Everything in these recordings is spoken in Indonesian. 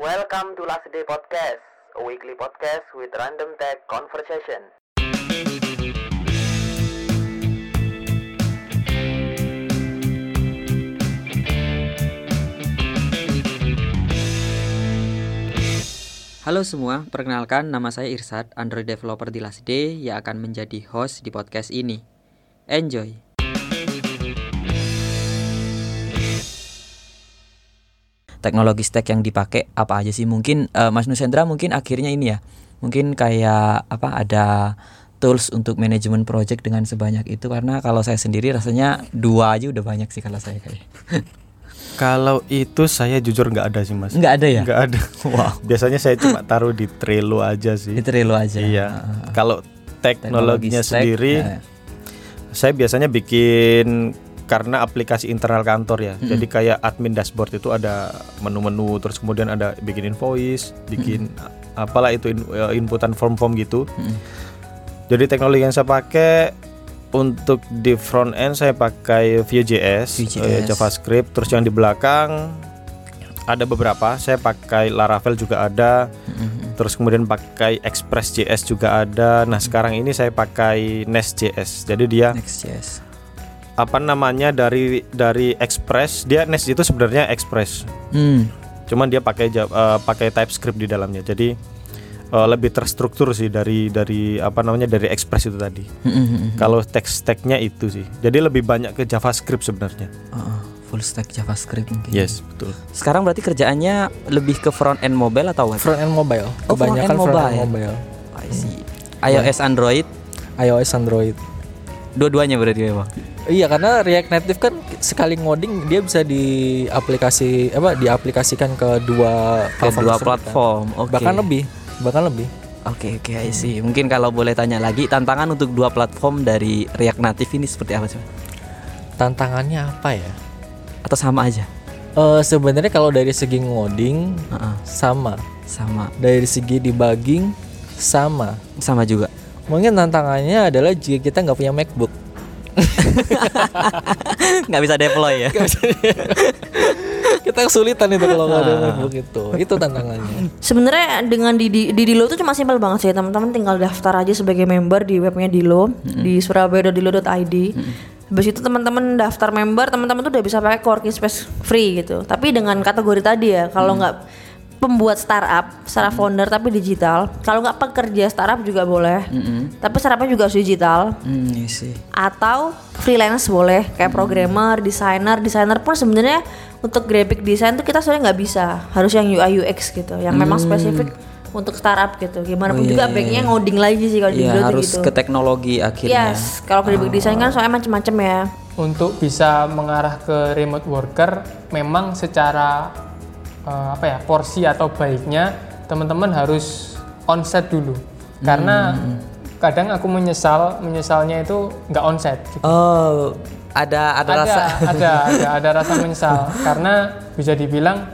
Welcome to Last Day Podcast, a weekly podcast with random tech conversation. Halo semua, perkenalkan nama saya Irsad, Android developer di Last Day yang akan menjadi host di podcast ini. Enjoy! Teknologi stack yang dipakai apa aja sih? Mungkin eh, Mas Nusendra mungkin akhirnya ini ya. Mungkin kayak apa ada tools untuk manajemen project dengan sebanyak itu karena kalau saya sendiri rasanya dua aja udah banyak sih kalau saya kayak. Kalau itu saya jujur nggak ada sih mas. Nggak ada ya? Nggak ada. Wow. Biasanya saya cuma taruh di Trello aja sih. Itu Trello aja. Iya. Kalau teknologinya stack, sendiri, ya. saya biasanya bikin karena aplikasi internal kantor ya. Jadi kayak admin dashboard itu ada menu-menu, terus kemudian ada bikin invoice, bikin apalah itu in- eh, inputan form-form gitu. Jadi teknologi yang saya pakai untuk di front end saya pakai Vue.js, Vue.js. eh, JavaScript, terus yang di belakang ada beberapa. Saya pakai Laravel juga ada. Terus kemudian pakai Express.js juga ada. Nah, sekarang ini saya pakai Nest.js. Jadi dia Next.js. apa namanya dari dari Express, dia Nest itu sebenarnya Express. Hmm. Cuman dia pakai eh, pakai TypeScript di dalamnya. Jadi eh, lebih terstruktur sih dari dari apa namanya dari Express itu tadi. Hmm, Kalau teks tagnya itu sih. Jadi lebih banyak ke JavaScript sebenarnya. Oh, full stack JavaScript mungkin. Yes, betul. Sekarang berarti kerjaannya lebih ke front end mobile atau web? front end mobile Oh, front end kebanyakan front end mobile. mobile I see. iOS Android iOS Android dua-duanya berarti memang. iya karena React Native kan sekali ngoding dia bisa di aplikasi apa diaplikasikan ke dua Ke platform dua kan. platform. Oke. bahkan lebih bahkan lebih Oke, oke, I see. Mungkin kalau boleh tanya lagi, tantangan untuk dua platform dari React Native ini seperti apa sih? tantangannya apa ya Atau sama aja? Eh sebenarnya kalau dari segi ngoding Heeh, sama sama. dari segi debugging sama Sama juga. Mungkin tantangannya adalah jika kita nggak punya MacBook. Nggak bisa deploy ya? kita kesulitan itu kalau nggak ada MacBook itu. Itu tantangannya. Sebenarnya dengan di, di, di Dilo itu cuma simpel banget sih teman-teman. Tinggal daftar aja sebagai member di webnya Dilo di surabaya.dilo.id. Habis itu teman-teman daftar member, teman-teman tuh udah bisa pakai coworking space free gitu. Tapi dengan kategori tadi ya, kalau nggak pembuat startup, startup founder tapi digital. Kalau nggak pekerja startup juga boleh. Tapi startupnya juga harus digital. Hmm, I see. Atau freelance boleh, kayak programmer, desainer, desainer pun sebenarnya untuk graphic design tuh kita sebenarnya nggak bisa, harus yang UI UX gitu, yang memang spesifik untuk startup gitu. Gimana pun juga banknya ngoding lagi sih kalau di Iya, harus gitu. ke teknologi akhirnya. Yes, kalau graphic design kan soalnya macem-macem ya. untuk bisa mengarah ke remote worker memang secara eh, apa ya porsi atau baiknya teman-teman harus onset dulu karena kadang aku menyesal menyesalnya itu nggak onset gitu. Oh, ada ada, ada rasa. ada ada ada rasa menyesal karena bisa dibilang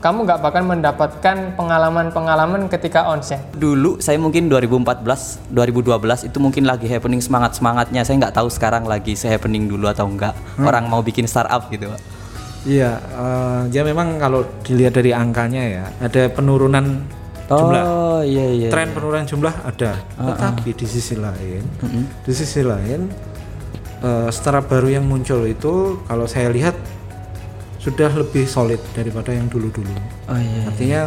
kamu nggak bakal mendapatkan pengalaman-pengalaman ketika onset Dulu saya mungkin 2014, 2012 itu mungkin lagi happening semangat-semangatnya. Saya nggak tahu sekarang lagi se happening dulu atau enggak. Orang mau bikin startup gitu, Pak. Iya, eh, dia memang kalau dilihat dari angkanya ya, ada penurunan jumlah. Oh, iya iya. Tren penurunan jumlah ada, tetapi di sisi lain, di sisi lain, eh, startup baru yang muncul itu kalau saya lihat sudah lebih solid daripada yang dulu-dulu. Oh iya. Artinya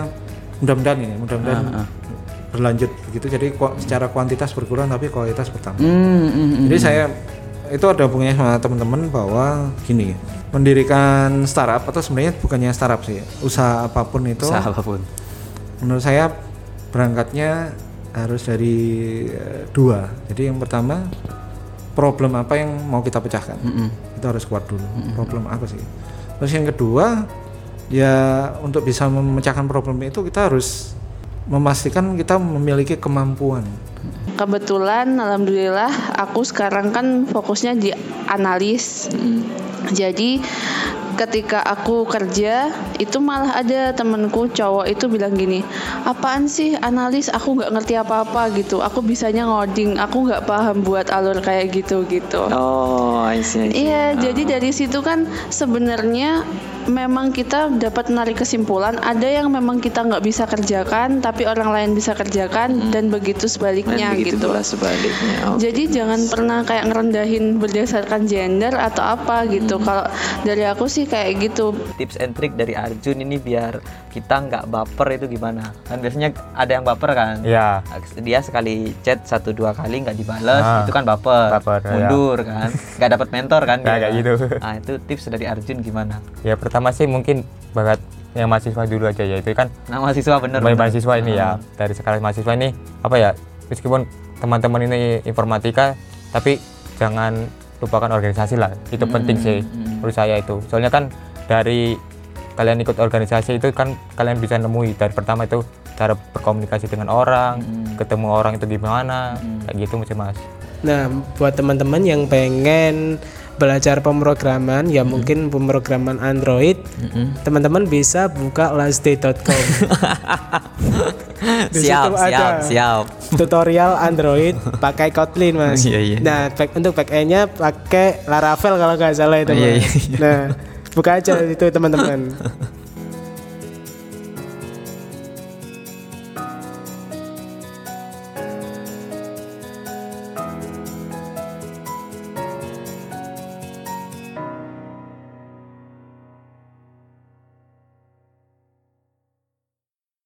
mudah-mudahan ini, mudah-mudahan berlanjut begitu. Jadi secara kuantitas berkurang tapi kualitas bertambah. Hmm, hmm, hmm. Jadi saya itu ada hubungannya sama teman-teman bahwa gini, mendirikan startup atau sebenarnya bukannya startup sih, usaha apa pun itu Usaha apa pun. menurut saya berangkatnya harus dari eh, dua. Jadi yang pertama problem apa yang mau kita pecahkan, itu harus kuat dulu. Problem apa sih? Terus yang kedua ya untuk bisa memecahkan problem itu kita harus memastikan kita memiliki kemampuan Kebetulan alhamdulillah aku sekarang kan fokusnya di analis. Jadi ketika aku kerja itu malah ada temenku cowok itu bilang gini apaan sih analis aku nggak ngerti apa-apa gitu aku bisanya ngoding aku nggak paham buat alur kayak gitu gitu Oh, I see. I see. Iya, jadi dari situ kan sebenarnya memang kita dapat menarik kesimpulan ada yang memang kita nggak bisa kerjakan tapi orang lain bisa kerjakan dan begitu sebaliknya begitu gitu sebaliknya. Oh. jadi jangan pernah kayak ngerendahin berdasarkan gender atau apa gitu kalau dari aku sih kayak gitu tips and trick dari Arjun ini biar kita nggak baper itu gimana? Kan biasanya ada yang baper kan? Ya, dia sekali chat satu dua kali nggak dibales Ah, itu kan baper, baper, ya. mundur kan? Nggak dapat mentor kan Nggak kayak gitu. nah itu tips dari Arjun gimana? Ya pertama sih mungkin bakat yang mahasiswa dulu aja ya itu kan nah mahasiswa bener, bener. mahasiswa ini ya. Dari sekarang mahasiswa ini apa ya meskipun teman-teman ini informatika tapi jangan lupakan organisasi lah. Itu penting sih menurut saya itu. Soalnya kan dari kalian ikut organisasi itu kan kalian bisa nemui dari pertama itu cara berkomunikasi dengan orang ketemu orang itu gimana kayak gitu mesti mas Nah, buat teman-teman yang pengen belajar pemrograman, ya mungkin pemrograman Android, teman-teman bisa buka lastday.com. Siap siap ada siap tutorial Android pakai Kotlin, Mas. Iya, iya. Nah, back, untuk backend-nya pakai Laravel kalau nggak salah itu, Iya, Mas. iya, iya. Nah, buka aja itu teman-teman.